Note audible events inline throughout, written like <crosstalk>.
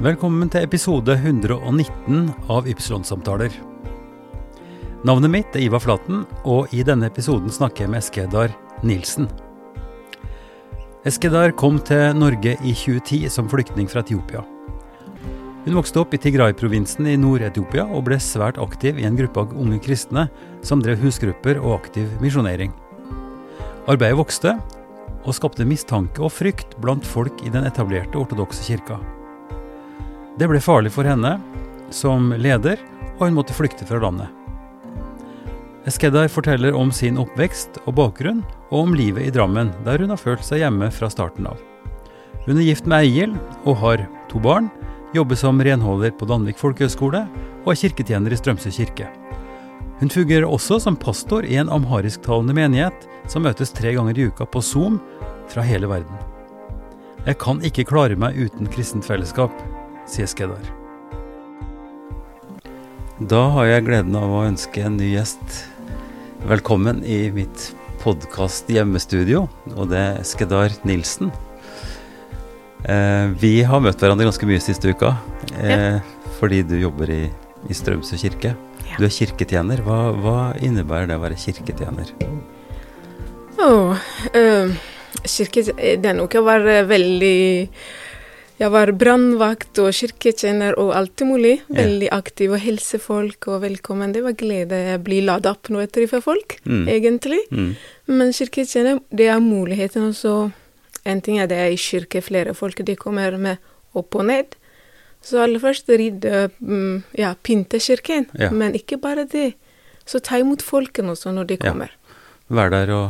Velkommen til episode 119 av Ypsilon-samtaler. Navnet mitt er Ivar Flaten, og i denne episoden snakker jeg med Eskedar Nilsen. Eskedar kom til Norge i 2010 som flyktning fra Etiopia. Hun vokste opp i Tigray-provinsen i Nord-Etiopia og ble svært aktiv i en gruppe av unge kristne som drev husgrupper og aktiv misjonering. Arbeidet vokste og skapte mistanke og frykt blant folk i den etablerte ortodokse kirka. Det ble farlig for henne som leder, og hun måtte flykte fra landet. Eskedar forteller om sin oppvekst og bakgrunn, og om livet i Drammen, der hun har følt seg hjemme fra starten av. Hun er gift med Egil og har to barn, jobber som renholder på Danvik folkehøgskole og er kirketjener i Strømsø kirke. Hun fungerer også som pastor i en amharisktalende menighet som møtes tre ganger i uka på Zoom fra hele verden. Jeg kan ikke klare meg uten kristent fellesskap, sier Skedar. Da har jeg gleden av å ønske en ny gjest velkommen i mitt podkast hjemmestudio, og det er Skedar Nilsen. Eh, vi har møtt hverandre ganske mye siste uka, eh, ja. fordi du jobber i, i Strømsø kirke. Ja. Du er kirketjener. Hva, hva, innebærer det å være kirketjener? Oh, uh, kirke, det er nok å være veldig jeg var brannvakt og kirketjener og alt mulig. Veldig aktiv og hilse folk og velkommen. Det var glede å bli ladet opp når jeg treffer folk, mm. egentlig. Mm. Men kirketjener, det er muligheten også. En ting er det er i kirke, flere folk de kommer med opp og ned. Så aller først rydde, mm, ja, pynte kirken. Ja. Men ikke bare det. Så ta imot folkene også når de kommer. Ja. Vær der og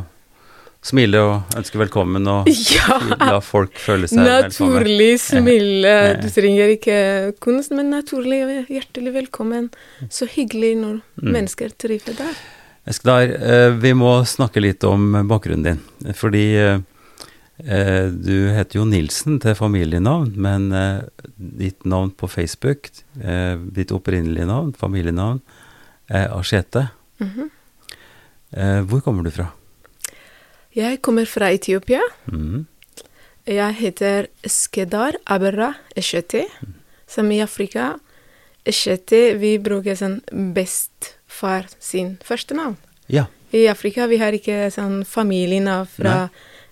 smile og ønske velkommen og <laughs> ja. la folk føle seg velkommen. Naturlig smile. Du trenger ikke kunst, men naturlig og hjertelig velkommen. Så hyggelig når mm. mennesker trives der. Eskdar, eh, vi må snakke litt om bakgrunnen din. Fordi eh, du heter jo Nilsen til familienavn, men eh, ditt navn på Facebook, ditt opprinnelige navn, familienavn, er Asjete. Mm -hmm. Hvor kommer du fra? Jeg kommer fra Etiopia. Mm. Jeg heter Skedar Aberra Eshete, mm. som i Afrika. Eshete, vi bruker sånn bestefar sin første navn. Ja. I Afrika vi har ikke sånn familienavn fra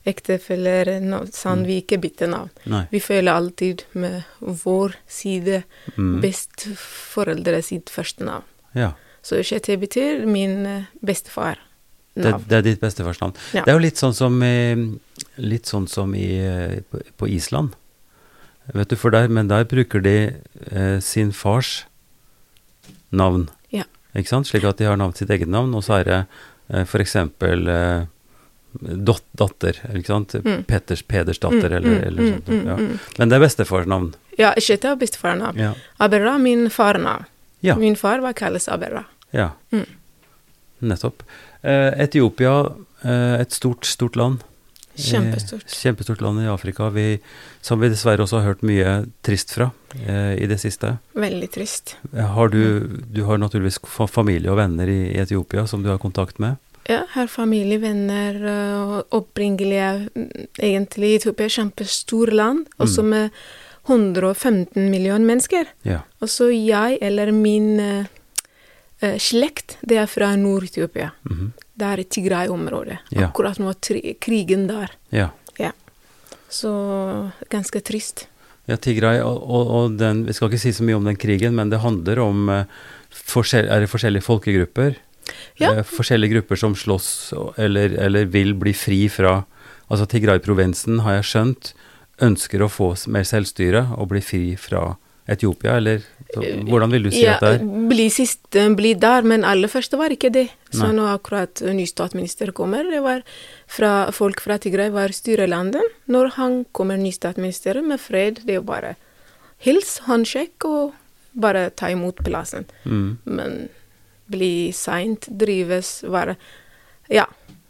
ektefeller, no, sånn mm. vi ikke bytter navn. Nei. Vi føler alltid med vår side mm. besteforeldre sitt første navn. Ja. Så Eshete betyr min eh, bestefar. Det, det, er ditt bestefars navn. Ja. Det er jo litt sånn som litt sånn som i, på, på, Island. Vet du, for der, Men der bruker de eh, sin fars navn. Ja. Ikke sant? Slik at de har navnet sitt eget navn, og så er det eh, f.eks. Eh, dot, datter, ikke sant? Mm. Petters, datter, mm, eller, mm, eller sånt. Mm, ja. Mm, men det er bestefars navn. Ja, ikke det er bestefars navn. Ja. Aberra, min far navn. Ja. Min far var kalles Aberra. Ja. Nettopp. Eh, Etiopia, eh, et stort, stort land. Kjempestort. Kjempestort land i Afrika, vi, som vi dessverre også har hørt mye trist fra eh, i det siste. Veldig trist. Har du, du har naturligvis familie og venner i, i, Etiopia som du har kontakt med? Ja, jeg har familie, venner, og opprinnelige Egentlig Etiopia er et kjempestort land, mm. også med 115 millioner mennesker. Ja. Og så jeg eller min eh, slekt, det er fra Nord-Etiopia. Mm -hmm. Det er Tigray-området. Ja. Akkurat nå er krigen der. Ja. ja. Så ganske trist. Ja, Tigray, og, og, og, den Vi skal ikke si så mye om den krigen, men det handler om eh, Er det forskjellige folkegrupper? Ja. Eh, forskjellige grupper som slåss eller, eller vil bli fri fra Altså Tigray-provinsen, har jeg skjønt, ønsker å få mer selvstyre og bli fri fra Etiopia, eller hvordan vil du si ja, at det er? Bli sist, bli der, men aller første var ikke det. Så nå akkurat ny statsminister kommer, det var fra folk fra Tigray var styrelandet. Når han kommer ny statsminister med fred, det er jo bare hils, håndsjekk og bare ta imot plassen. Mm. Men bli seint, drives, være Ja.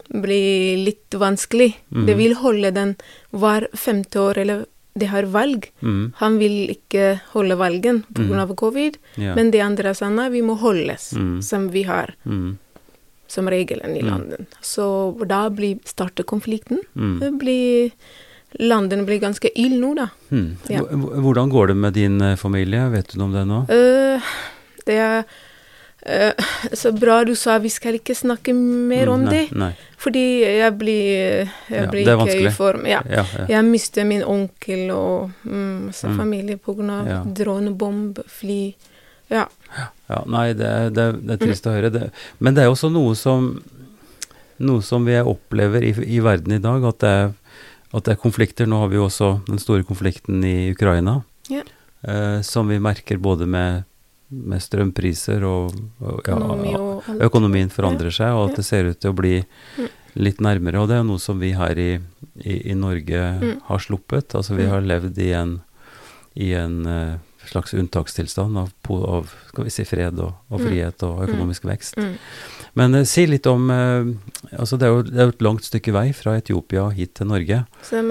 Bli litt vanskelig. Mm. Det vil holde den hver femte år eller de har valg. Mm. Han vil ikke holde valgen pga. Mm. covid, ja. men de andre nei, vi må holdes, mm. som vi har. Mm. Som regelen i mm. landet. Så da blir, starter konflikten. Mm. Blir Landene blir ganske ild nå, da. Ja. Hvordan går det med din eh, familie? Vet du noe om det nå? Uh, det er eh, så bra du sa vi skal ikke snakke mer om Mm, nei, det. Nei. Fordi jeg blir, jeg Ja, blir ikke i form. Ja. Ja. Jeg mister min onkel og mm, masse Mm. familie av Ja. dronebomb, fly. Ja. Ja, nei, det, det, det er trist å høre. Det, men det er også noe som, noe som vi opplever i, i verden i dag, at det, er, at det er konflikter. Nå har vi jo også den store konflikten i Ukraina, Ja. eh, som vi merker både med, med strømpriser og, og ja, økonomien forandrer seg, og at det ser ut til å bli Mm. litt nærmere. Og det er noe som vi her i, i, i Norge Mm. har sluppet. Altså vi Mm. har levd i en, i en eh, slags unntakstilstand av, av skal vi si, fred og, og frihet og økonomisk vekst. Men uh, si litt om uh, altså Det er jo det er jo et langt stykke vei fra Etiopia hit til Norge.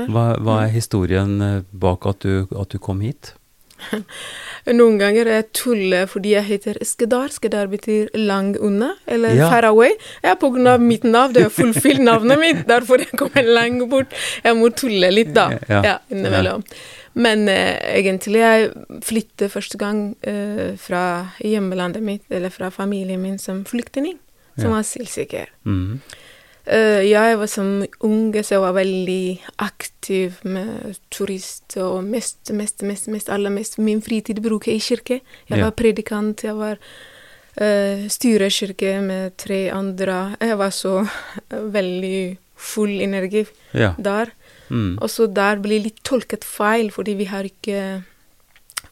Hva, hva er historien bak at du, at du kom hit? Noen ganger jeg tuller fordi jeg heter Skedar. Skedar betyr lang unna, eller Ja. far away. Ja, på grunn av mitt navn. Det er fullfylt navnet mitt, derfor jeg kommer lang bort. Jeg må tulle litt, da. Ja. Ja, innimellom. Men eh, egentlig jeg flyttet første gang eh, fra hjemlandet mitt, eller fra familien min, som flyktning. Som Ja. asylsøker. Mhm. Eh, jeg var som unge, så jeg var veldig aktiv med turist, og mest, mest, mest, mest aller mest min fritid bruker jeg i kirke. Jeg var predikant, jeg var uh, styrekirke med tre andre. Jeg var så eh, <laughs> veldig full energi Ja. der. Mm. Og så der blir litt tolket feil, fordi vi har ikke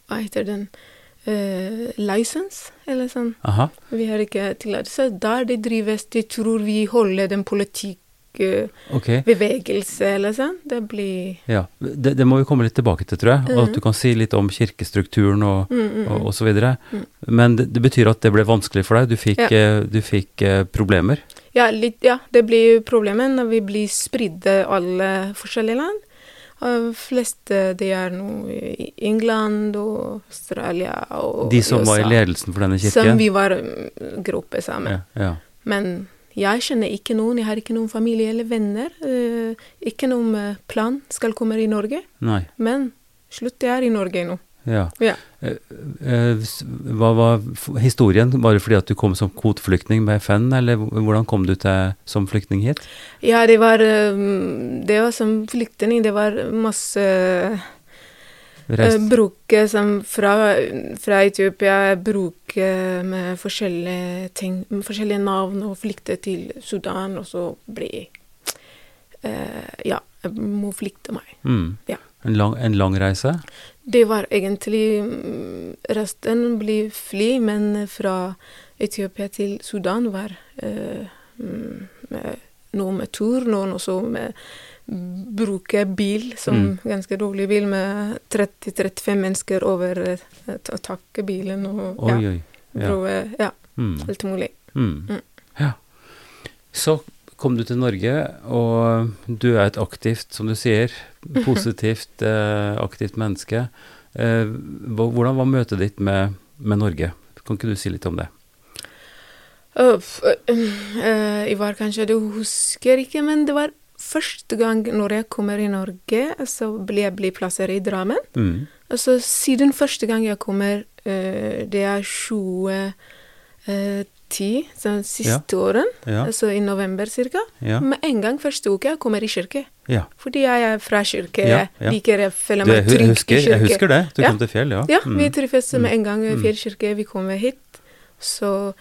Hva heter den? Uh, license, eller sånn. Aha. Vi har ikke tillatelse. Der det drives, de tror vi holder den politikkbevegelse, Ok. eller sånn. Det blir Ja. Det, det må vi komme litt tilbake til, tror jeg. Og at du kan si litt om kirkestrukturen og, mm, mm, og, mm. og så videre. Mm. Men det, det betyr at det ble vanskelig for deg? Du fikk, Ja. eh, du fikk eh, problemer? Ja, litt, ja, det blir problemet når vi blir spridde alle forskjellige land. Fleste de er nå i England og Australia og De som var i ledelsen for denne kirken? Som vi var mm, gruppe sammen. Ja, ja. Men jeg kjenner ikke noen, jeg har ikke noen familie eller venner. eh, ikke noen eh, plan skal komme i Norge. Nei. Men slutt, jeg er i Norge nå. Ja. Ja. Eh, eh, hva var historien? Var det fordi at du kom som kvoteflyktning med FN, eller hvordan kom du til som flyktning hit? Ja, det var, eh, det var som flyktning, det var masse Reist? bruke som fra, fra Etiopia bruke med forskjellige ting, med forskjellige navn, og flykte til Sudan, og så bli eh, Ja, må flykte meg. Mm. Ja. En, lang, en lang reise? Det var egentlig mm, Resten ble fly, men fra Etiopia til Sudan var eh, mm, med, noe med tur, noen også med bruke bil, som Mm. ganske dårlig bil, med 30-35 mennesker over eh, takke bilen og Oi, ja, oi. Ja. prøve Ja, Mm. alt mulig. Mm. Mm. Ja. Så kom du til Norge, og du er et aktivt, som du sier, <laughs> positivt, eh, aktivt menneske. Eh, hvordan var møtet ditt med, med Norge? Kan ikke du si litt om det? Uh, uh, øh, øh, jeg var kanskje Du husker ikke, men det var første gang når jeg kommer i Norge, så ble jeg bli plassert i Drammen. Mm. Altså siden første gang jeg kommer, uh, det er 2010, så siste åren, Ja. altså i november cirka. Ja. Med en gang første uke jeg kommer i kirke. ja. Fordi jeg er fra kirke, Ja, jeg ja. liker, jeg føler meg trygg husker, i kirke. jeg husker det. Du Ja. kom til Fjell, ja. Ja, Mm. vi trives med en gang i Mm. Fjellkirke. Vi kommer hit. Så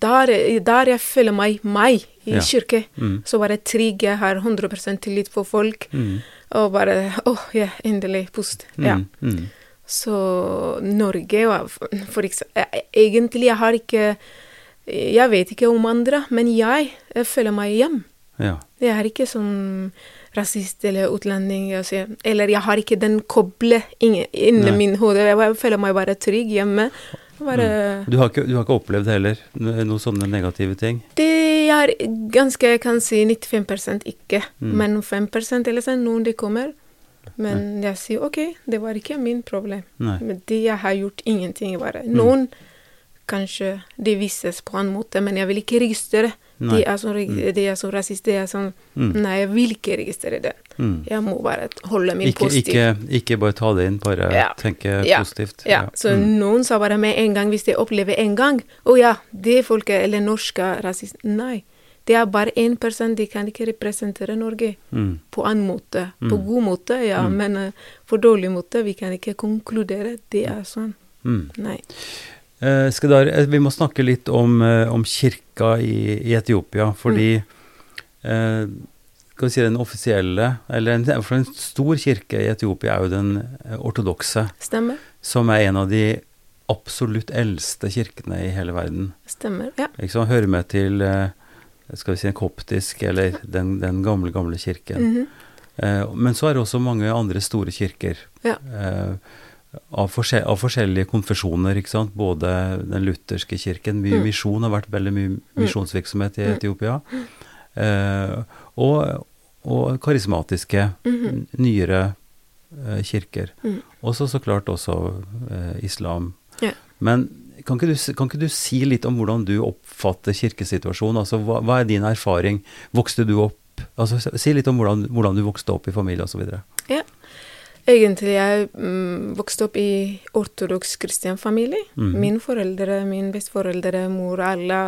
der, der jeg føler meg meg i Ja. kirke. Mm. Så bare trygg. Jeg har 100% tillit på folk. Mm. Og bare åh, oh, ja, endelig pust. Ja. Så Norge var for eksempel Egentlig, jeg har ikke Jeg vet ikke om andre, men jeg, jeg føler meg hjem. Ja. Jeg er ikke sånn rasist eller utlending. Altså, eller jeg har ikke den koblet inni min hode. Jeg føler meg bare trygg hjemme. Bare Du, har ikke, du har ikke opplevd heller no- noen sånne negative ting? Det er ganske, jeg kan si 95 ikke. Mm. Men 5% eller sånn, noen det kommer. Men jeg sier OK, det var ikke min problem. Nei. Men det jeg har gjort ingenting, bare. Mm. Kanskje det vises på en måte, men jeg vil ikke registrere De er som, mm. rasist. De er sånn Nei, jeg vil ikke registrere det. Mm. Jeg må bare holde min Ikke, positiv. ikke, ikke bare ta det inn, bare Ja. tenke Ja. positivt. Ja, så Mm. noen sa bare med en gang, hvis de opplever en gang Å ja, det folket eller norske rasist. Nei. Det er bare én person, de kan ikke representere Norge Mm. på annen måte. På god måte, ja, men uh, for dårlig måte. Vi kan ikke konkludere. Det er sånn. Mm. Nei. Eh, Skedar, eh, vi må snakke litt om, eh, om kirka i, i Etiopia, fordi eh, skal vi si den offisielle, eller en, for en stor kirke i Etiopia er jo den ortodokse, Stemmer. som er en av de absolutt eldste kirkene i hele verden. Stemmer. Ja. Ikke sant? Hører med til skal vi si en koptisk, eller den, den gamle, gamle kirken. Mhm. Eh, men så er det også mange andre store kirker. Ja. Eh, av, forskjell, av forskjellige konfesjoner, ikke sant. Både den lutherske kirken, mye Mm. misjon, har vært veldig mye misjonsvirksomhet i Etiopia. Eh, og, og karismatiske, n- nyere eh, kirker. Mm. Og så så klart også eh, islam. Ja. Men kan ikke, du, kan ikke du si litt om hvordan du oppfatter kirkesituasjonen? Altså, hva, hva er din erfaring? Vokste du opp altså, Si litt om hvordan, hvordan du vokste opp i familie osv. Egentlig jeg mm, vokste opp i ortodoks kristen familie. Mhm. Mine foreldre, min besteforeldre, mor, alle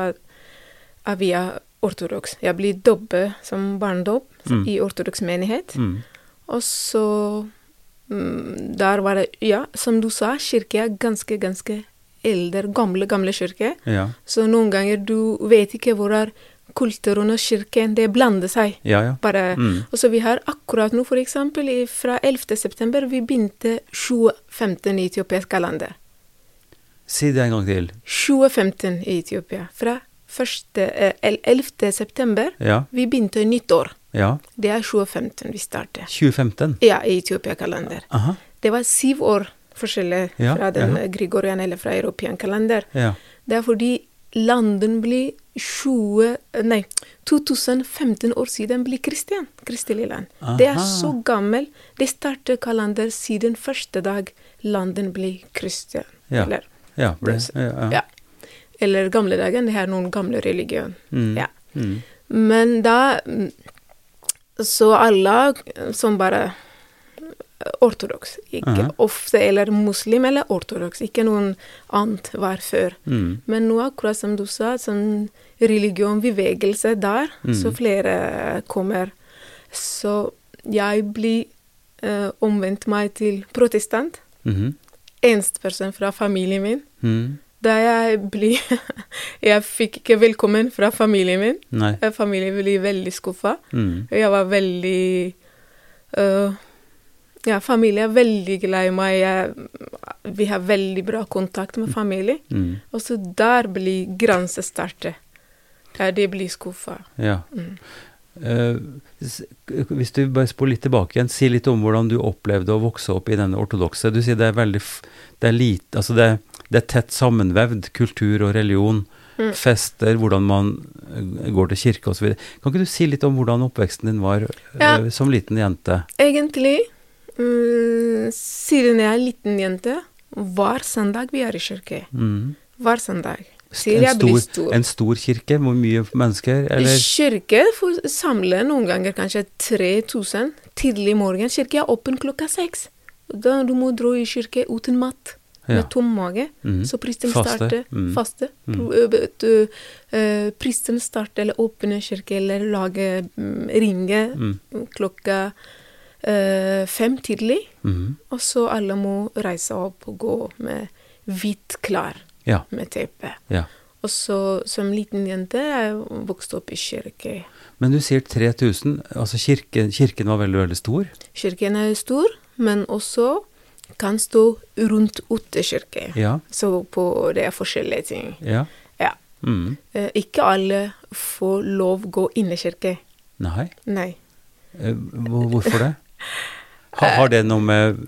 er via ortodoks. Jeg ble dobbet som barndom Mm. i ortodoks menighet. Mm. Og så mm, Der var det Ja, som du sa, kirke er ganske, ganske eldre, gamle, gamle kirke. Ja. Så noen ganger du vet ikke hvor er kulturen og kirken. Det blander seg. ja, ja. Bare, Mm. og så vi har akkurat nå, for eksempel, fra 11. september, vi begynte 2015 i etiopisk kalender. Si det en gang til. 2015 i Etiopia. Fra 1., eh, el- 11. september, Ja. vi begynte nyttår. ja. Det er 2015 vi startet. 2015. Ja, i Etiopia-kalender. Det var syv år forskjellig Ja, fra den ja. eh, Gregorian eller fra european kalender. Ja. Det er fordi landen blir 20, nei, 2015 år siden blir kristen. Kristelig land. Det er så gammel. Det starter kalender siden første dag landen blir kristen. Ja. Eller, Ja. Ble, ja, ja. eller gamle dagen. Det er noen gamle religion. Mm. Ja. Mm. Men da mm, Så alle som bare ortodoks. Ikke Aha. ofte eller muslim eller ortodoks. Ikke noen annet var før. Mm. Men nå, akkurat som du sa, sånn religionbevegelse der, så flere kommer. Så jeg blir uh, omvendt meg til protestant. Mhm. Eneste person fra familien min. Mm. Da jeg blir <laughs> Jeg fikk ikke velkommen fra familien min. Nei. Eh, Familien ble veldig skuffa. Mm. Jeg var veldig øh, Ja, familien er veldig glad i meg. Jeg, vi har veldig bra kontakt med familie. Mm. Og så der blir grensen startet. Der de blir skuffa. Ja. Mm. Eh, hvis du bare spoler litt tilbake igjen, si litt om hvordan du opplevde å vokse opp i denne ortodokse. Du sier det er veldig det er lite Altså det, det er tett sammenvevd, kultur og religion. Mm. Fester, hvordan man eh, går til kirke osv. Kan ikke du si litt om hvordan oppveksten din var eh, Ja. som liten jente? Egentlig, mm, siden jeg er liten jente, hver søndag vi er i kirke. Mm. Hver søndag. En Siden blir stor, stor. en stor kirke? Hvor mye mennesker? Eller? Kirke får samle noen ganger kanskje 3000 tidlig morgen. Kirke er åpen klokka seks. Da du må dra i kirke uten mat. Ja. Med tom mage. Mm. Så pristen starter Mm. faste. Mm. Du, eh, pristen starter eller åpner kirke eller lager mm, ringe Mm. klokka eh, fem tidlig. Mhm. Og så alle må reise opp og gå med hvitt klær Ja. med teppe. ja. Og så som liten jente jeg vokste opp i kirke. Men du sier 3000. Altså kirken, kirken var veldig, veldig stor? Kirken er stor, men også kan stå rundt utekirke. Ja. Så på det er forskjellige ting. Ja. Ja. Mm. Eh, ikke alle får lov å gå inn i kirke. Nei. Nei. Eh, Hvorfor det? Ha, har det noe med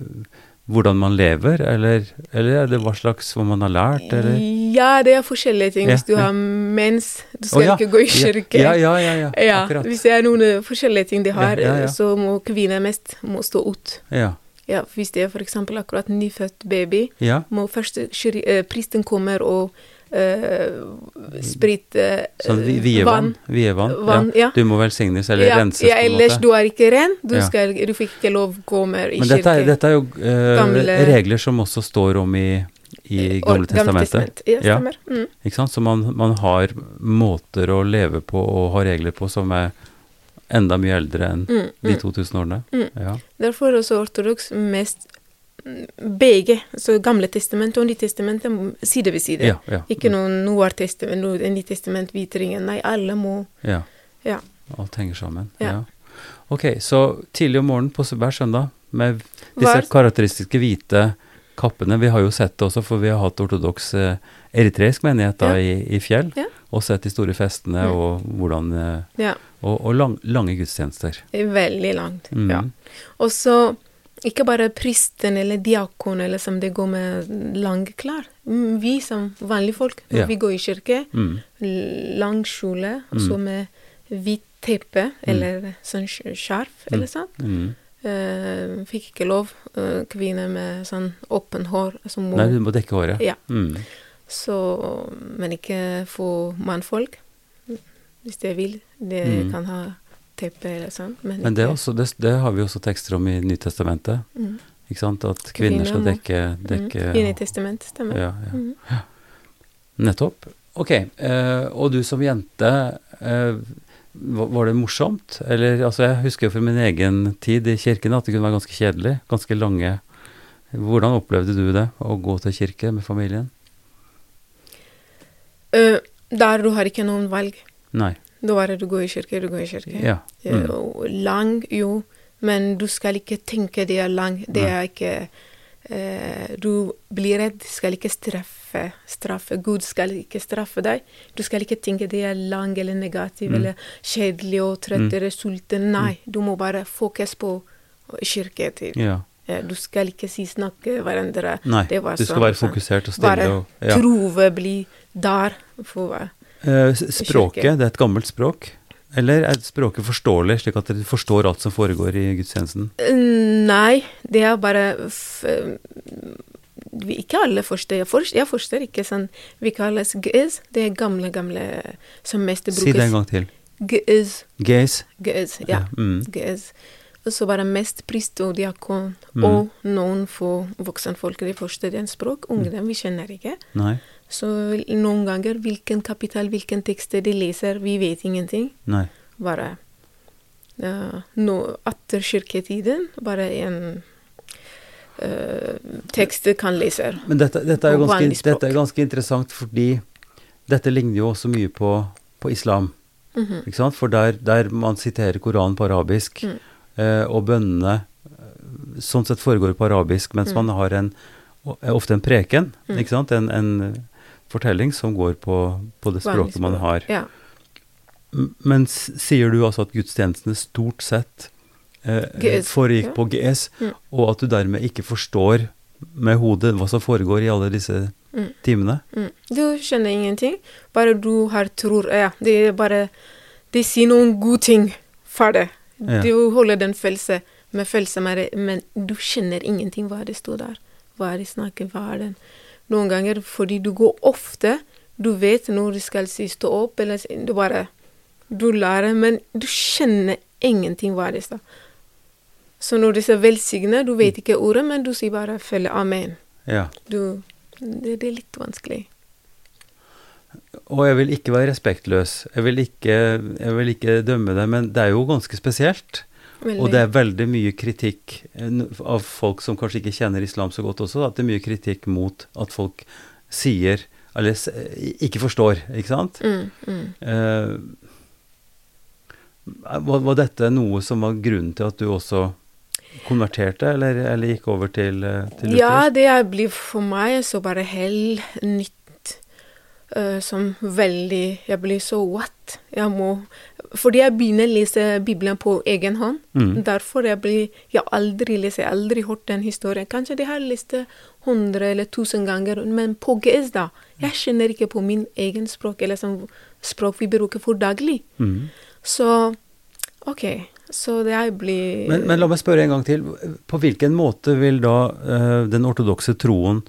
hvordan man lever, eller, eller er det hva slags hva man har lært, eller? Ja, det er forskjellige ting. Hvis du har mens, du skal oh, ja. ikke gå i kirke. Ja, ja, ja, ja, Ja, akkurat. hvis det er noen eh, forskjellige ting de har, eh, så må kvinner mest må stå ut. Ja, Ja, hvis det er f.eks. akkurat nyfødt baby, ja, må først kyr- eh, pristen kommer og eh, sprit uh, Sånn vievann? Vann, ja. Du må velsignes eller ja, renses, ja, ellers du er ikke ren. Du, Ja. skal, du fikk ikke lov gå mer i Men dette er, dette er jo uh, Gamle- regler som også står om i, i Gamle testamentet. testament. Ja, Ja. stemmer. Mm. Ikke sant? Så man, man har måter å leve på og ha regler på som er enda mye eldre enn Mm, de mm. 2000 årene. Mm. Ja. Derfor er også ortodoks mest mm, begge, så Gamle testament og Nytestamentet side ved side. Ja, ja. Ikke noe Noartestament, noe Nytestament, hvitringen. Nei, alle må Ja. Ja. Alt henger sammen. Ja. Ok, så tidlig om morgenen på hver søndag med disse Hver- karakteristiske hvite kappene. Vi har jo sett det også, for vi har hatt ortodoks eh, eritreisk menighet da i, i fjell, og sett de store festene Mm. og hvordan eh, Ja. Og, og lang, lange gudstjenester. Veldig langt. Mm. Ja. Og så ikke bare pristen eller diakon eller som det går med lange klær. Mm, Vi som vanlige folk, Ja. vi går i kirke, Mm. lang kjole, og så Mm. med hvitt teppe eller sånn sk- skjerf eller sånn. Mm. Uh, fikk ikke lov. Uh, kvinner med sånn åpen hår. Altså Nei, du må dekke håret. Ja. Mm. så, men ikke få mannfolk, hvis de vil. De Mm. kan ha teppe eller sånn. Men, Men det, også, det, det har vi også tekster om i Nytestamentet. Mm. Ikke sant? At kvinner skal dekke, dekke Mm. I testamentet, stemmer. ja, ja. Mm. Nettopp. Ok, eh, og du som jente, eh, var, var det morsomt? Eller, altså jeg husker jo fra min egen tid i kirken at det kunne være ganske kjedelig, ganske lange. Hvordan opplevde du det, å gå til kirke med familien? Uh, der du har ikke noen valg. Nei. Da bare du går i kirke, du går i kirke. Ja. Eh, Mm. lang, jo, men du skal ikke tenke det er lang. Det er ikke eh, Du blir redd, skal ikke straffe, straffe. Gud skal ikke straffe deg. Du skal ikke tenke det er lang eller negativ Mm. eller kjedelig og trøtt Mm. eller sulten. Nei, du må bare fokusere på kirketid. ja. Eh, Du skal ikke si snakke hverandre. Nei, Det var du skal sånn, være sånn. fokusert og stille. Bare og, ja. Trove bli der. For, Eh, språket, kirke. det er et gammelt språk? Eller er språket forståelig, slik at dere forstår alt som foregår i gudstjenesten? Eh, Nei, det er bare f vi, Ikke alle forstår. Jeg, forstår. jeg forstår ikke sånn Vi kalles gez, Det er gamle, gamle som mest brukes. Si det en gang til. Gez. Gez. Gez, ja. Mm. Gez. Og så bare mest prist og diakon Mm. og noen få voksenfolk. De forstår den språk. Ungdom, vi kjenner ikke. Nei. Så noen ganger hvilken kapital, hvilken tekster de leser, vi vet ingenting. Nei. Bare uh, no, Etter kirketiden, bare en uh, tekst kan lese. Men dette, dette, er ganske, dette er ganske interessant fordi dette ligner jo også mye på, på islam. Mhm. Ikke sant? For der, der man siterer Koranen på arabisk, Mm. uh, og bønnene sånn sett foregår på arabisk, mens Mm. man har en, ofte en preken, Mm. ikke sant? En, en fortelling som går på, på det språket man har. Ja. Men sier du altså at gudstjenestene stort sett eh, foregikk ja. på GS, Mm. og at du dermed ikke forstår med hodet hva som foregår i alle disse Mm. timene? Mm. Du skjønner ingenting. Bare du har tror Ja, det er bare De sier noen gode ting. Ferdig. Ja. Du holder den følelsen med følelse, med det, men du kjenner ingenting hva det står der. Hva er det snakket, hva er den Noen ganger fordi du går ofte, du vet når du skal si stå opp, eller du bare Du lærer, men du kjenner ingenting hva det står. Så når du sier velsigne, du vet ikke ordet, men du sier bare følge amen. Ja. Du det, det er litt vanskelig. Og jeg vil ikke være respektløs. Jeg vil ikke, jeg vil ikke dømme deg, men det er jo ganske spesielt. Veldig. Og det er veldig mye kritikk eh, av folk som kanskje ikke kjenner islam så godt også, at det er mye kritikk mot at folk sier Eller ikke forstår, ikke sant? Mm, mm. Eh, var, var dette noe som var grunnen til at du også konverterte, eller, eller gikk over til, til Luther? Ja, det blir for meg så bare helt nytt. Uh, som veldig Jeg blir så what? Jeg må Fordi jeg begynner å lese Bibelen på egen hånd. Mm. Derfor jeg blir Jeg aldri lest, jeg aldri hørt den historien. Kanskje de har lest det hundre eller tusen ganger, men på GS, da. Jeg kjenner ikke på min egen språk, eller sånn språk vi bruker for daglig. Mm. Så OK. Så det blir Men, men la meg spørre en gang til. På hvilken måte vil da uh, den ortodokse troen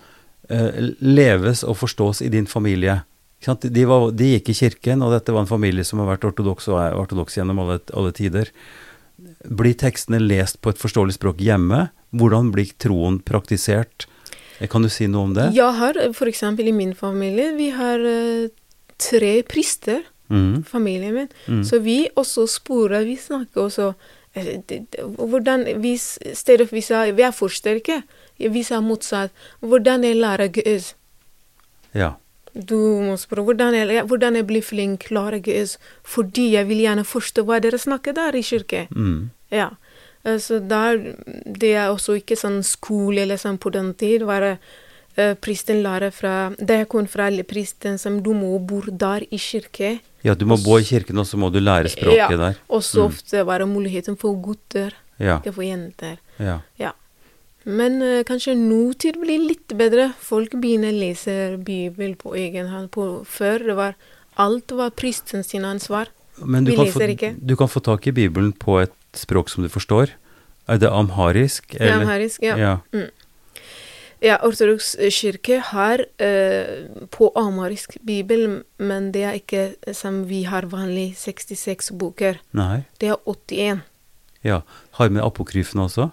uh, leves og forstås i din familie? De, var, de gikk i kirken, og dette var en familie som har vært ortodoks og er ortodoks gjennom alle, alle tider. Blir tekstene lest på et forståelig språk hjemme? Hvordan blir troen praktisert? Eh, Kan du si noe om det? Jeg har f.eks. i min familie, vi har eh, tre prister, mm. familien min. Mm. Så vi også sporer, vi snakker også eh, Hvordan vi stedet stedet vi sa vi er for sterke, Vi sa motsatt. Hvordan jeg lærer gøs. Ja. Du må spørre hvordan jeg, hvordan jeg blir flink, lærer gøs. Fordi jeg vil gjerne forstå hva dere snakker der i kirke. Mm. Ja. Eh, Så der, det er også ikke sånn skole eller sånn på den tid. Var uh, pristen lærer fra Det jeg kom fra pristen som du må bo der i kirke. ja, du må bo i kirken, og så må du lære språket Ja. der. Og så Mm. ofte var det muligheten for gutter, Ja. ikke for jenter. ja. Ja. Men eh, kanskje nåtid blir litt bedre. Folk begynner å lese Bibelen på egen hånd. På, før det var alt var pristen sin ansvar. Men du Vi kan, leser få, ikke. du kan få tak i Bibelen på et språk som du forstår. Er det amharisk? Ja, amharisk, ja. ja. Ja, ortodoks kirke har eh, på amharisk bibel, men det er ikke som vi har vanlig 66 boker. Nei. Det er 81. Ja. Har med apokryfene også?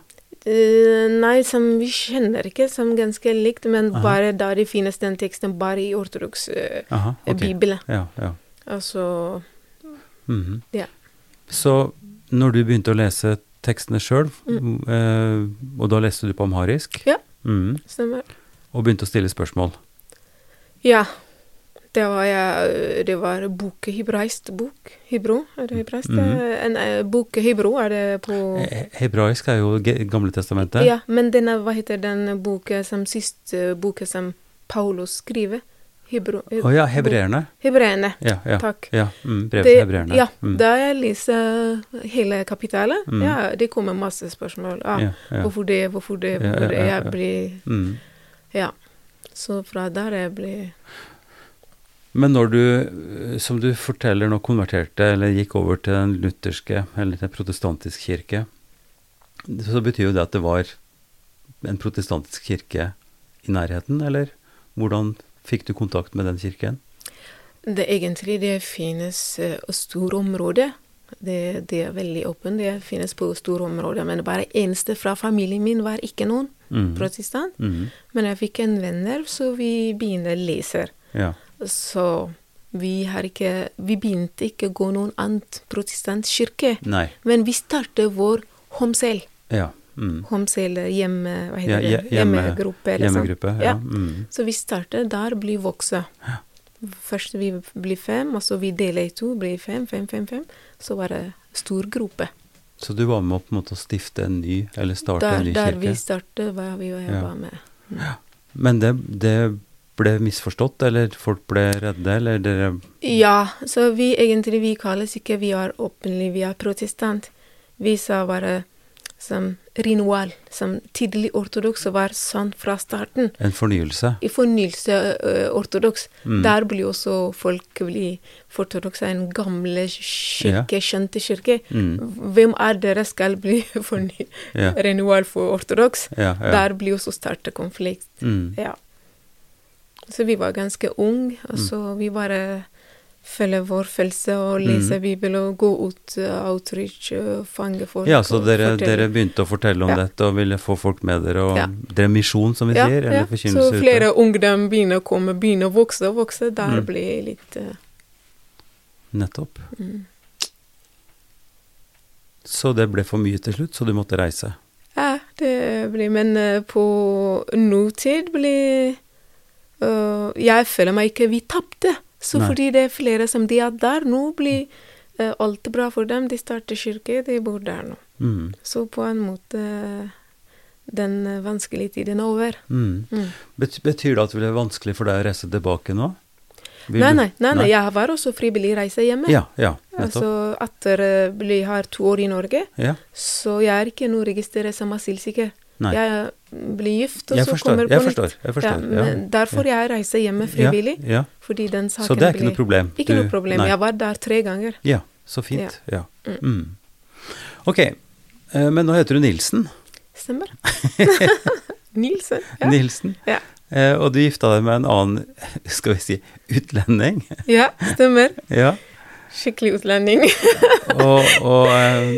Eh, nei, som vi kjenner ikke, som ganske likt, men Aha. bare da det finnes den teksten bare i ortodoks uh, Aha, ok. bibel. Ja, ja. Altså Mhm. Ja. Så når du begynte å lese tekstene sjøl, Mm. uh, og da leste du på amharisk, Ja. Mhm. Stemmer. og begynte å stille spørsmål Ja. Det var, ja, det var bok, hebraisk bok. Hebro, er det hebraisk? Mhm. En eh, bok hebro, er det på He- Hebraisk er jo Gamle testamentet. Ja, men denne, hva heter den boken som siste boken som Paulus skriver? Hebro... Å ja, hebreerne. Hebreerne. Ja, ja. Takk. ja. Mm, brev til hebreerne. Ja, Mm. da jeg leser hele kapittelet, Mm. ja, det kommer masse spørsmål. Ah, Ja, ja. Hvorfor det, hvorfor det, hvorfor ja, det? Jeg blir Mm. Ja. Så fra der jeg blir Men når du, eh, som du forteller, nå konverterte, eller gikk over til den lutherske, eller til protestantiske protestantisk kirke, så betyr jo det at det var en protestantisk kirke i nærheten, eller hvordan fikk du kontakt med den kirken? Det egentlig det finnes uh, store områder. Det, det er veldig åpent. Det finnes på store områder. Men bare eneste fra familien min var ikke noen mm. protestant. Mm. Men jeg fikk en venner, så vi begynte å lese. Ja. Så vi har ikke Vi begynte ikke å gå noen annen protestantkirke. Men vi startet vår homsel. Ja. Mm. Homsel hjemme... Hva Ja, heter det? hje- hjemme- Hjemmegruppe. eller sånn. Hjemmegruppe. Ja. Ja. Mm. Så vi startet der, bli vokse. Først vi blir fem, og så vi deler i to, blir fem, fem, fem, fem. Så var det stor gruppe. Så du var med på en måte å stifte en ny, eller starte Der, en ny der kirke? vi startet, var vi jeg Ja. var med. Men det, det ble misforstått, eller folk ble redde, eller dere Ja, så vi egentlig, vi kalles ikke vi er åpenlige, vi er protestant. Vi sa bare som renoual, som tidlig ortodoks var sånn fra starten. En fornyelse? I fornyelse ortodoks, Mm. der blir også folk bli ortodokse, en gamle kirke, kjente kirke. Mm. Hvem er dere skal bli forny Ja. for ortodoks? Ja, ja. Der blir også startet konflikt. Mm. Ja. Så vi var ganske unge, og Mm. så vi bare følger vår følelse og leser Mm. Bibelen og går ut, uh, outreach, og fanger folk. Ja, så dere, dere begynte å fortelle om Ja. dette og ville få folk med dere, og Ja. dere er misjon, som vi ja, sier, ja. eller Så forkynnelse ute? flere ungdom begynner å komme, begynner å vokse og vokse. Der Mm. blir litt uh, Nettopp. mm. Så det ble for mye til slutt, så du måtte reise. Ja, det blir Men uh, på nåtid blir uh, Jeg føler meg ikke Vi tapte. Så Nei. fordi det er flere som de er der nå, blir uh, alt bra for dem. De starter kirke, de bor der nå. Mm. Så på en måte den eh, vanskelige tiden er over. Mm. Mm. Bet betyr det at det blir vanskelig for deg å reise tilbake nå? Vil Nei, nei, nei, nei, jeg var også frivillig reise hjemme. Ja, ja, nettopp. Altså, etter jeg har to år i Norge, Ja, så jeg er ikke nå registrert som asylsikker. Jeg blir gift, og Jeg så forstår, kommer på jeg nytt. forstår. Jeg forstår. Ja, men derfor jeg reiser hjemme frivillig, Ja, ja. fordi den saken Så det er ikke ble, noe problem? Ikke Du- noe problem. Nei. Jeg var der tre ganger. Ja, så fint. Ja. Mm. Mm. Ok, eh, men nå heter du Nilsen. Stemmer. <laughs> Nilsen. Ja. Nilsen. Ja. Eh, og du gifta deg med en annen, <laughs> skal vi si, utlending. Ja, stemmer. ja. Skikkelig utlending. <laughs> Og, og eh,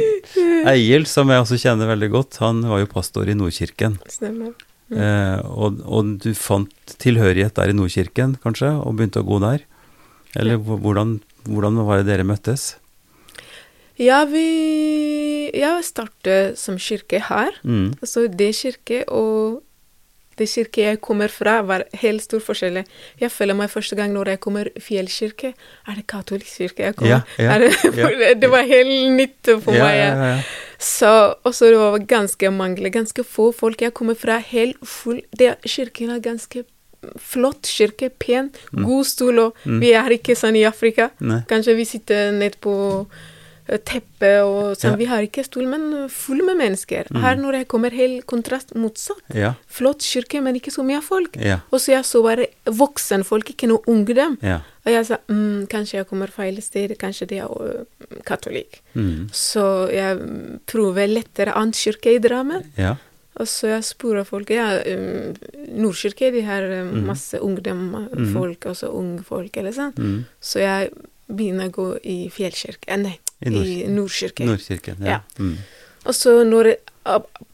Egil, som jeg også kjenner veldig godt, han var jo pastor i Nordkirken. Stemmer. Eh, og, og du fant tilhørighet der i Nordkirken, kanskje, og begynte å gå der? Eller Ja. hvordan, hvordan var det dere møttes? Ja, vi Jeg startet som kirke her. Mm. Så det kirke og det kirke jeg kommer fra, var helt stor forskjell. Jeg føler meg første gang når jeg kommer fjellkirke, er det katolisk kirke jeg kommer? Ja, ja, det, ja. <laughs> det var helt nytt for meg. Så, også det var ganske mange, ganske få folk. Jeg kommer fra helt full det, Kirken er ganske flott kirke, pen, god stol, og vi er ikke sånn i Afrika. Nei. Kanskje vi sitter nede på eh, teppet og sånn. Ja. Vi har ikke stol, men full med mennesker. Her når jeg kommer, helt kontrast motsatt. Ja, Flott kirke, men ikke så mye folk. ja, Og så jeg så bare voksenfolk, ikke noe ungdom. Og jeg sa mm, kanskje jeg kommer feil sted, kanskje det er øh, katolikk. Mm. Så jeg mm, prøver lettere annen kirke i Drammen. ja. Og så jeg spurte folk Ja, um, Nordkirke, de har um, masse ungdomsfolk, mm. også unge folk, eller sånn. Mm. Så jeg begynner å gå i fjellkirke eh, Nei, I Nordkirken. Nord- Nordkirke. Nordkirken, ja. Ja. Mm. Og så når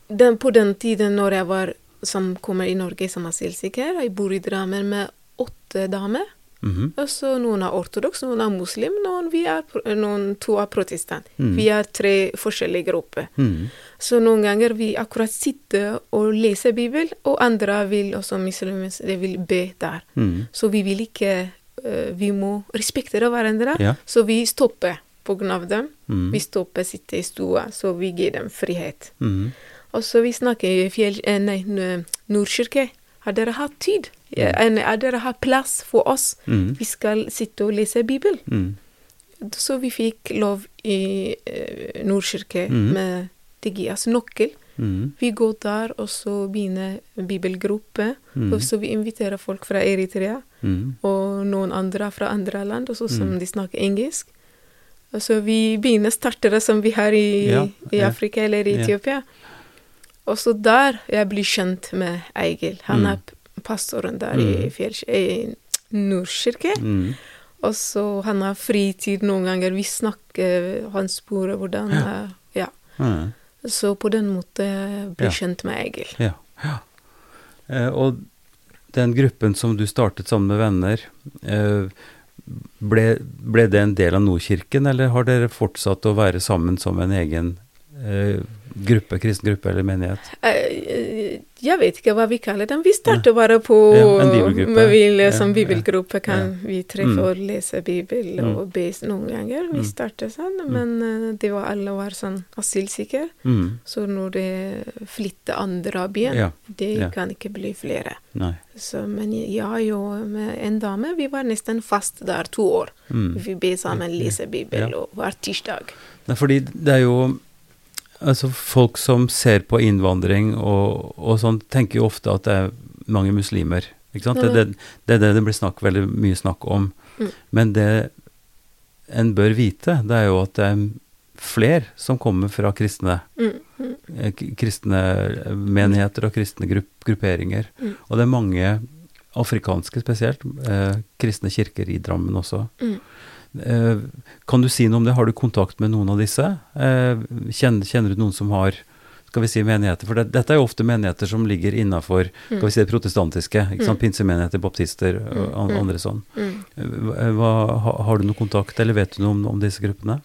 den, På den tiden når jeg var som kommer i Norge som asylsøker, jeg bor i Drammen med åtte damer. Mhm. Og så noen er ortodoks, noen er muslim, noen, vi er, noen to er protestant. Mm. Vi er tre forskjellige grupper. Mm. Så noen ganger vi akkurat sitter og leser Bibelen, og andre vil også muslimer, de vil be der. Mm. Så vi vil ikke eh, Vi må respektere hverandre, Ja. så vi stopper av dem. Mm. Vi stopper sitte i stua, så vi gir dem frihet. Mm. Og så vi snakker i fjell... eh, Nei, Nordkirke. Har dere hatt tid? Eh, Har dere hatt plass for oss? Mm. Vi skal sitte og lese Bibelen. Mm. Så vi fikk lov i eh, Nordkirke Mhm. med Digias nøkkel. Mm. Vi går der, og så begynner bibelgruppe. Mhm. Og så vi inviterer folk fra Eritrea Mm. og noen andre fra andre land, også som de snakker engelsk. Så vi begynner startere som vi har i, Ja, i Afrika eller i ja. Etiopia. Og så der jeg blir kjent med Eigil. Han Mm. er pastoren der i, Mm. fjell- i Nordkirke. Mm. Og så han har fritid noen ganger. Vi snakker, han spør hvordan Ja. Mm. Så på den måten blir Ja. kjent med Egil. Ja. ja. Eh, og den gruppen som du startet sammen med venner, eh, ble, ble det en del av Nordkirken, eller har dere fortsatt å være sammen som en egen gruppe, kristen gruppe eller menighet? Eh, Jeg vet ikke hva vi kaller den. Vi starter bare på Ja, Ja, som bibelgruppe. Kan vi treffe Mm. og lese Bibel Mm. og be noen ganger. Vi starter startet sånn, men eh, det var alle var sånn asylsikre. Mm. Så når det flytter andre byen, Ja. det Ja. kan ikke bli flere. Så, men jeg og med en dame, vi var nesten fast der to år. Mm. Vi be sammen, lese Bibel Ja. og hver tirsdag. Nei, fordi det er jo Altså, folk som ser på innvandring og, og sånn, tenker jo ofte at det er mange muslimer. Ikke sant? Det, er det, det er det det blir snakk, veldig mye snakk om. Mm. Men det en bør vite, det er jo at det er flere som kommer fra kristne, Mm, mm, kristne menigheter og kristne grupp, grupperinger. Mm. Og det er mange afrikanske spesielt, eh, kristne kirker i Drammen også. Mm. Eh, kan du si noe om det? Har du kontakt med noen av disse? Eh, kjenner, kjenner du noen som har skal vi si menigheter? For det, dette er jo ofte menigheter som ligger innafor vi si det protestantiske. ikke sant? Pinsemenigheter, baptister og Mm. andre sånn. Mm. Eh, Hva, har du noe kontakt, eller vet du noe om, om disse gruppene?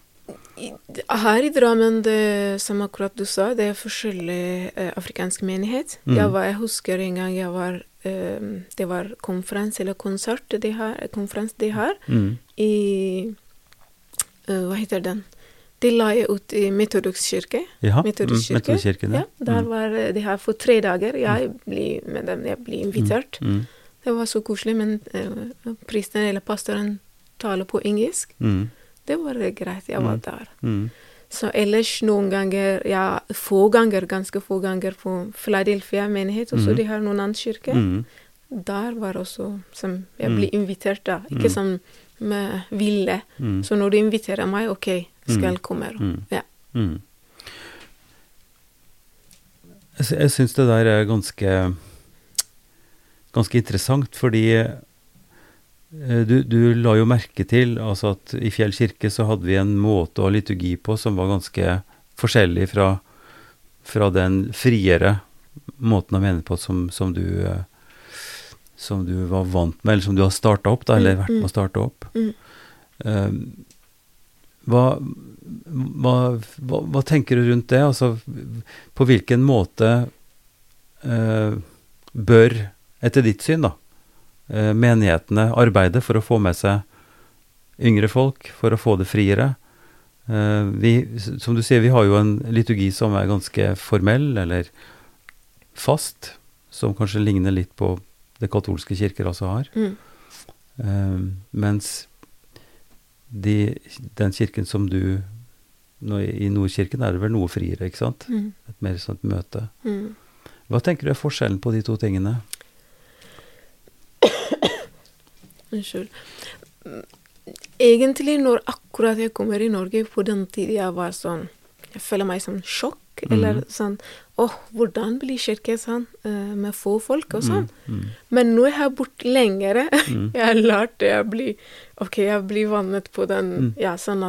Her i Drammen, det, som akkurat du sa, det er forskjellig eh, afrikansk menighet. Mm. Jeg, var, jeg husker en gang jeg var Det var konferanse eller konsert de har, konferanse de har Mm. i eh, Hva heter den? De la jeg ut i Metodisk kirke. Ja, Metodisk mm, kirke. Metodistkirken, Ja, der Mm. var eh, de her for tre dager. Jeg blir med dem, jeg blir invitert. Mm. Det var så koselig, men uh, pristen eller pastoren taler på engelsk. Mm. Det var eh, greit, jeg var Mm. der. Så ellers noen ganger, ja, få ganger, ganske få ganger på Philadelphia menighet, også mm. de har noen annen kirke. Mm. Der var også som jeg ble invitert da, ikke Mm. som med ville. Mm. Så når du inviterer meg, ok, skal jeg komme. Mm. Ja. Jeg, jeg syns det der er ganske ganske interessant, fordi du, du, la jo merke til altså at i Fjell kirke så hadde vi en måte å ha liturgi på som var ganske forskjellig fra, fra den friere måten å mene på som, som du eh, som du var vant med, eller som du har starta opp, da, eller vært med å starte opp. Mm. Um, hva, hva, hva, hva, tenker du rundt det? Altså, på hvilken måte uh, bør, etter ditt syn, da, menighetene arbeide for å få med seg yngre folk, for å få det friere? Uh, vi, som du sier, vi har jo en liturgi som er ganske formell, eller fast, som kanskje ligner litt på det katolske kirker altså har. Mm. Um, mens de, den kirken som du nå, I Nordkirken er det vel noe friere, ikke sant? Mm. Et mer sånt møte. Mm. Hva tenker du er forskjellen på de to tingene? Unnskyld. Egentlig, når akkurat jeg kommer i Norge, på den tiden jeg var sånn Jeg føler meg som sjokk. Mm. Eller sånn Å, hvordan blir kirke sånn, uh, med få folk og sånn? Mm. Mm. Men nå er jeg borte lenger. <laughs> Mm. jeg har lært det. Jeg blir OK, jeg blir vannet på den Mm. ja, sånn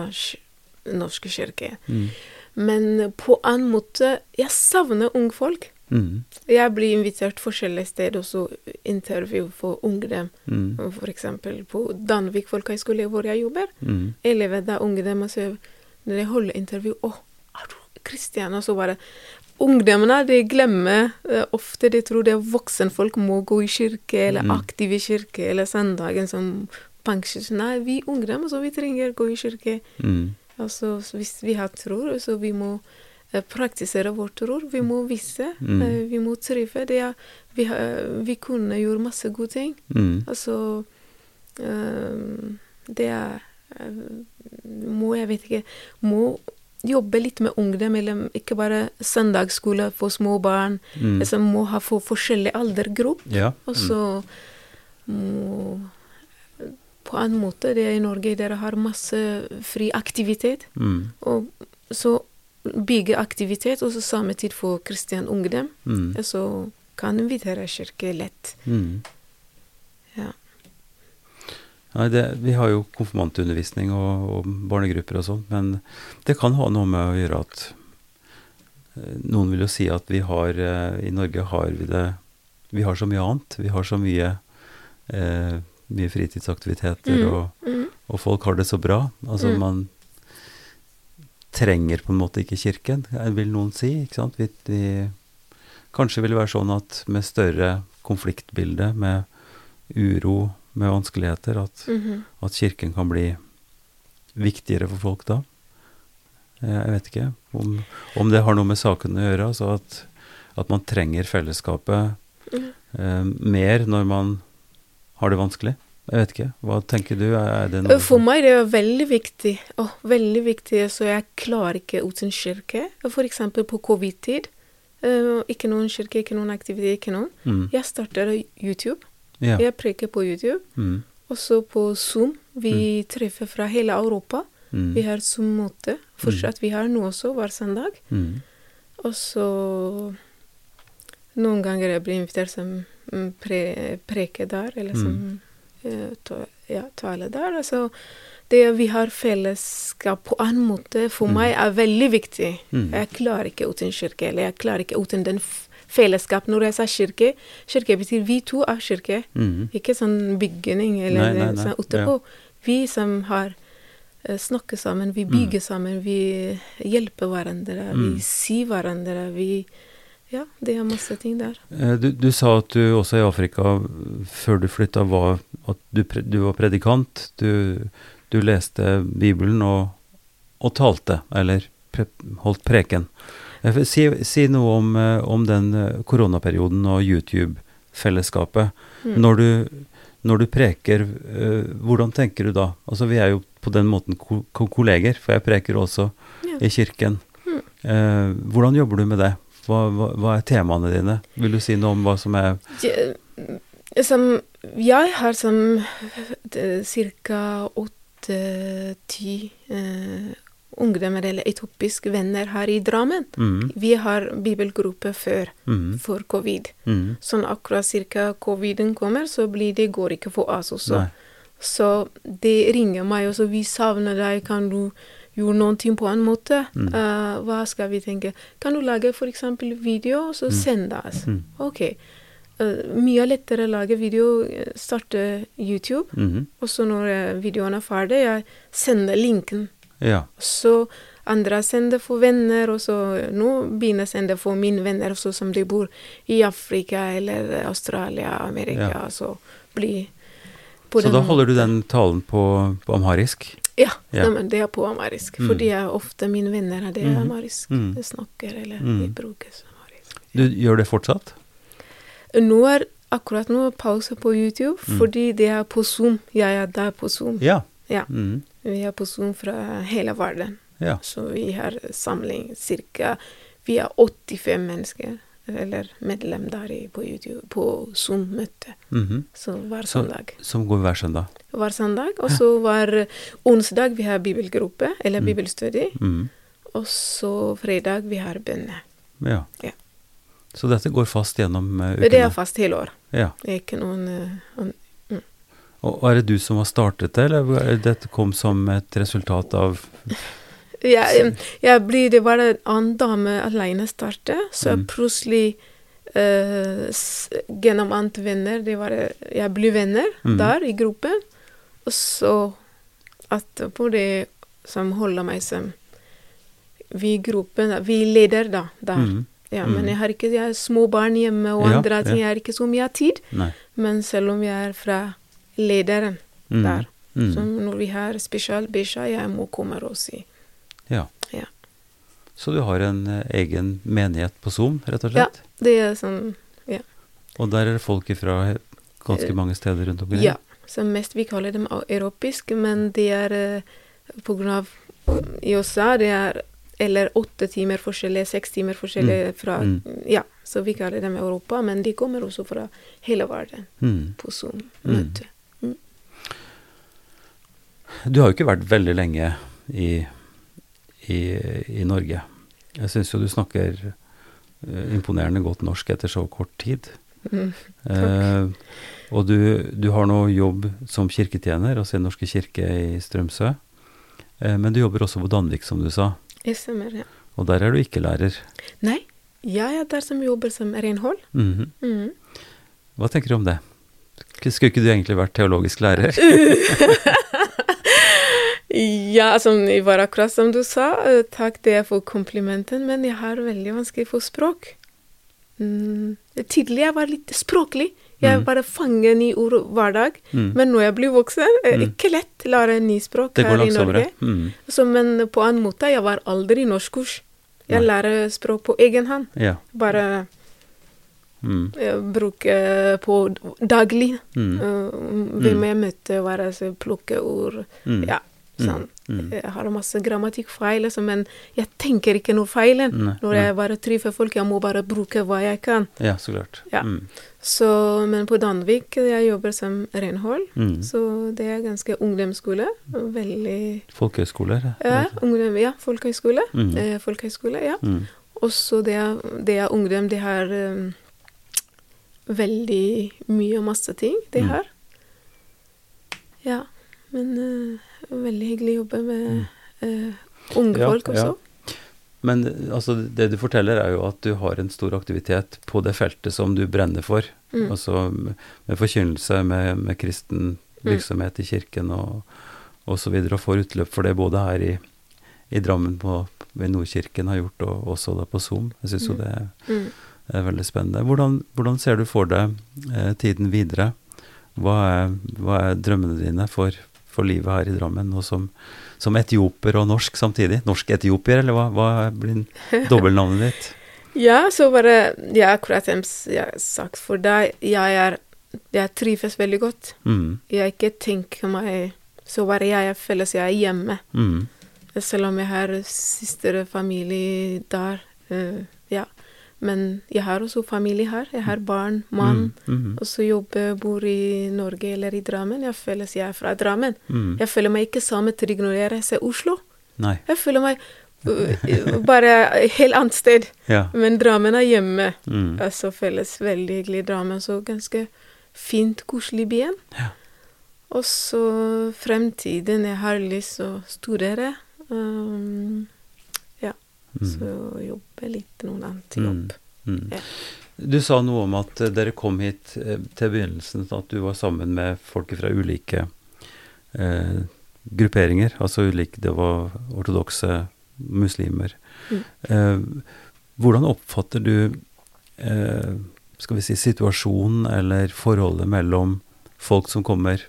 norske kirke. Mm. Men på annen måte Jeg savner ungfolk. Mm. Jeg blir invitert forskjellige steder, også intervju for ungdom. Mm. Eksempel på Danvik folkehøgskole, hvor jeg jobber. Mm. Elever der ungdom, og så når jeg holder intervju Å, er du Kristian?' Og så bare Ungdommene de glemmer uh, ofte De tror det er voksenfolk må gå i kirke, eller Mm. aktive i kirke, eller søndagen som pensjon. Nei, vi ungdom, så vi trenger gå i kirke. Mm. Altså, hvis vi har tro, så vi må eh, praktisere vår tro. Vi må vise. Mm. eh, vi må trive. Det er, vi, har- vi kunne gjøre masse gode ting. Mm. Altså eh, Det er eh, Må jeg vet ikke Må jobbe litt med ungdom, eller ikke bare søndagsskole for små barn. Mm. Altså må ha for forskjellig aldergruppe. Ja. Og Mm. så må På en måte, det er i Norge, dere har masse fri aktivitet. Mm. Og så bygge aktivitet, og så samme tid for kristen ungdom. Mm. Så kan invitere kirke lett. Mm. Ja. Nei, det, vi har jo konfirmantundervisning og, og barnegrupper og sånn, men det kan ha noe med å gjøre at eh, Noen vil jo si at vi har eh, I Norge har vi det Vi har så mye annet. Vi har så mye eh, mye fritidsaktiviteter, Mm. og, Mm. og folk har det så bra. Altså Mm. man trenger på en måte ikke kirken, vil noen si. ikke sant? Vi, vi, kanskje vil det være sånn at med større konfliktbilde, med uro, med vanskeligheter, at, Mhm. at kirken kan bli viktigere for folk da. Eh, Jeg vet ikke om, om det har noe med saken å gjøre, altså at, at man trenger fellesskapet mm. eh, mer når man har det vanskelig. Jeg vet ikke. Hva tenker du? Det noe For meg det er veldig viktig. Oh, veldig viktig, så jeg klarer ikke uten kirke. Eksempel på covid-tid. Uh, ikke noen kirke, ikke noen aktivitet, ikke noen. mm. Jeg starter YouTube. Ja. Jeg preker på YouTube. Mm. Også på Zoom. Vi treffer fra hele Europa. Mm. Vi har Zoom-møte. Fortsatt vi har nå også hver søndag. Mm. Og så Noen ganger jeg blir invitert som mm, pre, preker der, eller som ja, tale der. Altså, det vi har fellesskap på en måte, for Mm. meg er veldig viktig. Mm. Jeg klarer ikke uten kirke, eller jeg klarer ikke uten den fellesskap. Når jeg sa kirke, kirke betyr vi to av kirke. Mm. Ikke sånn bygning eller Nei, nei, nei. sånn utapå. Vi som har eh, snakker sammen, vi bygger sammen, vi hjelper hverandre, Mm. vi sier hverandre, vi Ja, det er masse ting der. Eh, Du, du sa at du også i Afrika, før du flytta, var at du, du var predikant. Du, du leste Bibelen og, og talte, eller pre, holdt preken. Eh, Si, si noe om, eh, om den koronaperioden og YouTube-fellesskapet. Mm. Når, du, når du preker, hvordan tenker du da? Altså Vi er jo på den måten ko ko kolleger, for jeg preker også Ja. i kirken. Mm. Eh, hvordan jobber du med det? Hva, hva, hva er temaene dine? Vil du si noe om hva som er jeg, Som Jeg har som ca. åtte-ti eh, ungdommer eller etiopiske venner her i Drammen. Mm. Vi har bibelgruppe før Mm. for covid. Mm. Sånn akkurat ca. coviden kommer, så blir det går ikke for oss også. Nei. Så de ringer meg også. 'Vi savner deg. Kan du gjøre noen ting på en måte?' Mm. Uh, hva skal vi tenke? Kan du lage f.eks. video, og så sende oss? Mm. OK. Uh, mye lettere å lage video, eh, starte YouTube. Mhm. Og så når videoen er ferdig, jeg sender linken. Ja. Så andre sender for venner, og så nå begynner jeg å sende for mine venner også som de bor i Afrika eller Australia, Amerika. Ja. Så blir på Så den da holder du den talen på, på amharisk? Ja, Ja. stemmer. Det er på amarisk. Mm. Fordi jeg ofte mine venner det er Mhm. amarisk. Mm. De snakker eller Mm. de bruker amarisk. Du gjør det fortsatt? Nå er akkurat nå pause på YouTube, Mm. fordi det er på Zoom. Jeg er der på Zoom. Ja. Ja. Mhm. Vi er på Zoom fra hele verden. Ja. Så vi har samling cirka Vi er 85 mennesker, eller medlem der i, på YouTube, på Zoom-møte. -hmm. Så hver søndag. Som går hver søndag? Hver søndag. Og så hver onsdag vi har bibelgruppe, eller Mm. bibelstudie. Mhm. Og så fredag vi har bønne. Ja. Ja. Så dette går fast gjennom uh, Det er fast hele år. Ja. Det er ikke noen uh, an- Og og er det du som har startet det, eller er dette kom som et resultat av jeg, jeg blir, Det var en annen dame alene starte, så Mm. plutselig uh, Gjennom andre venner det var, Jeg ble venner mm. der i gruppen. Og så etterpå det som holder meg som Vi i gruppen Vi leder da der. Mm. Ja, Mhm. Men jeg har ikke jeg har små barn hjemme og Ja, andre ting. ja. Jeg har ikke så mye tid. Nei. Men selv om jeg er fra lederen Mhm. der, Mhm. så når vi har spesial beskjed, jeg må komme og si. Ja. Ja. Så du har en eh, egen menighet på Zoom, rett og slett? Ja. Det er sånn ja. Og der er det folk fra ganske Eh, mange steder rundt omkring? Ja. Så mest vi kaller dem europeiske, men det er eh, på grunn av I USA det er eller åtte timer forskjellig, seks timer forskjellig fra Mm. Ja, så vi kaller dem Europa, men de kommer også fra hele verden mm. på Zoom-møte. Du har jo ikke vært veldig lenge i, i, i Norge. Jeg syns jo du snakker eh, imponerende godt norsk etter så kort tid. Mm. Eh, og du, du har nå jobb som kirketjener, altså i Den norske kirke i Strømsø. Eh, men du jobber også på Danvik, som du sa. Jeg stemmer, ja. Og der er du ikke lærer. Nei, jeg er der som jobber som renhold. Mhm. Mm. Hva tenker du om det? Skulle ikke du egentlig vært teologisk lærer? <laughs> Ja, som det var akkurat som du sa. eh, Takk det for komplimenten, men jeg har veldig vanskelig for språk. Mm. Tidligere var jeg litt språklig. Jeg Mm. bare fanget nye ord hver dag. Mm. Men når jeg blir voksen, er det Mm. ikke lett å lære ny språk her i. Norge. Mm. Så, men på en måte, jeg var aldri i norskkurs. Jeg Nei. lærer språk på egen hånd. Ja. Bare Mm. eh, bruke på daglig. Mm. Uh, hvem jeg møtte, være, så plukke ord. Mm. Ja, sånn. Mm. Jeg har masse grammatikkfeil, liksom, men jeg tenker ikke noe feil. Nei, Når jeg bare treffer folk, jeg må bare bruke hva jeg kan. Ja, så klart. Ja. Mm. Så, men på Danvik, jeg jobber som renhold, Mm. så det er ganske ungdomsskole. Veldig Folkehøyskoler? Ja, ungdom, ja folkehøyskole. Mm. Eh, folkehøyskole, ja. Mm. Og så det, det er ungdom, de har um, veldig mye og masse ting de har. Ja, men eh, veldig hyggelig å jobbe med eh, unge Mm. Ja, folk også. Men altså, det du forteller er jo at du har en stor aktivitet på det feltet som du brenner for. Mm. Altså med, forkynnelse, med, med kristen virksomhet i kirken og, og så videre, og får utløp for det både her i, i Drammen på, ved Nordkirken har gjort, og også da på Zoom. Jeg syns jo Mm. det Mm. er veldig spennende. Hvordan, hvordan ser du for deg eh, tiden videre? Hva er, hva er drømmene dine for, for livet her i Drammen, og som, som etioper og norsk samtidig? Norsk-etiopier, eller hva, hva blir <laughs> dobbeltnavnet ditt? Ja, så bare Ja, akkurat som jeg har sagt for deg, jeg er Jeg trives veldig godt. Mm, Jeg ikke tenker meg Så bare jeg, føler jeg er hjemme. mm, Selv om jeg har søster familie der. ja. Men jeg har også familie her. Jeg har barn, mann. mm, mm, Og så jobber, bor i Norge eller i Drammen. Jeg føler jeg er fra Drammen. mm. Jeg føler meg ikke samme trygg når jeg reiser Oslo. Nei. Jeg føler meg uh, bare helt annet sted. Ja. Men Drammen er hjemme. Mm. Altså føles veldig hyggelig Drammen. Så ganske fint, koselig byen. Ja. Og så fremtiden. Jeg har lyst til å studere. Um. Mm. Så jobbe litt noen annen jobb. Mm. Ja. Du sa noe om at eh, dere kom hit eh, til begynnelsen, at du var sammen med folk fra ulike eh, grupperinger. Altså ulike Det var ortodokse muslimer. Mm. Eh, hvordan oppfatter du eh, skal vi si, situasjonen eller forholdet mellom folk som kommer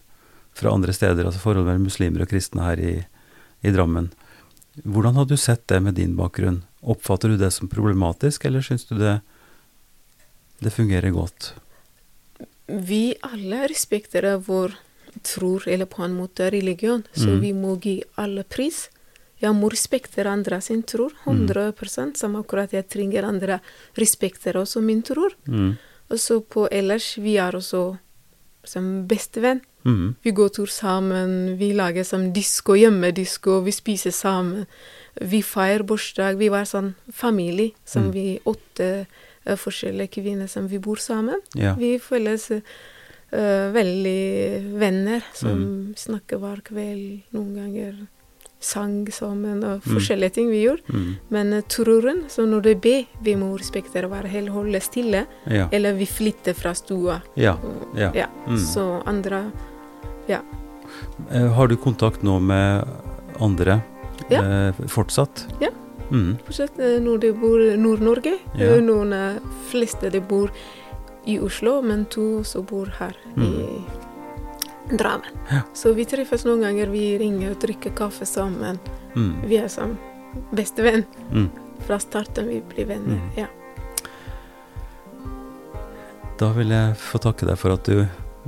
fra andre steder, altså forholdet mellom muslimer og kristne her i, i Drammen? Hvordan har du sett det med din bakgrunn? Oppfatter du det som problematisk, eller syns du det, det fungerer godt? Vi alle respekterer vår tror, eller på en måte religion, så Mm. vi må gi alle pris. Jeg må respektere andre sin tror, 100 som akkurat jeg trenger andre respekter også min tror. Mm. Og så på ellers, vi er også som bestevenn. Mm. Vi går tur sammen, vi lager som disko, hjemmedisko, vi spiser sammen. Vi feirer bursdag. Vi var sånn familie, som Mm. vi åtte uh, forskjellige kvinner som vi bor sammen. Ja. Vi føles uh, veldig venner som snakker hver kveld, noen ganger sang sammen og forskjellige ting vi gjør. Mm. Men uh, troen, så når det ber, vi må respektere hver helt holde stille, Ja. eller vi flytter fra stua. ja. ja. Ja, Mm. så andre Ja. Har du kontakt nå med andre Ja. eh, fortsatt? Ja. Mm. Fortsatt eh, når de bor i Nord-Norge. Ja. Eh, Noen eh, fleste de bor i Oslo, men to som bor her i Drammen. Mm. Ja. Så vi treffes noen ganger. Vi ringer og drikker kaffe sammen. Mm. Vi er som bestevenn. Mm. Fra starten vi blir venner. Mm. Ja. Da vil jeg få takke deg for at du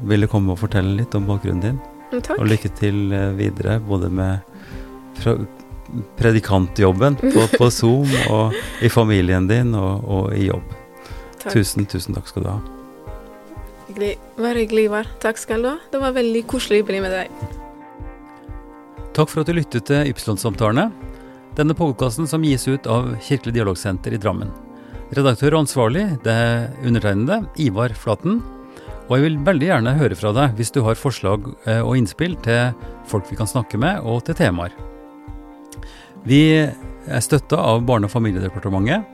ville komme og fortelle litt om bakgrunnen din. Takk. Og lykke til eh, videre, både med predikantjobben på, på <laughs> Zoom, og i familien din, og, og i jobb. Takk. Tusen, tusen takk skal du ha. Vær hyggelig, Ivar. Takk skal du ha. Det var veldig koselig å bli med deg. Takk for at du lyttet til Ypsilon-samtalene. Denne podkasten som gis ut av Kirkelig dialogsenter i Drammen. Redaktør og ansvarlig det er undertegnede Ivar Flaten. Og jeg vil veldig gjerne høre fra deg hvis du har forslag eh, og innspill til folk vi kan snakke med, og til temaer. Vi er støtta av Barne- og familiedepartementet,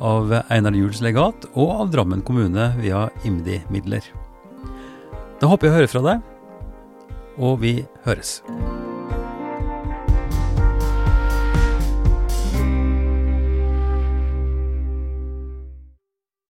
av Einar Juels legat og av Drammen kommune via IMDi-midler. Da håper jeg å høre fra deg, og vi høres.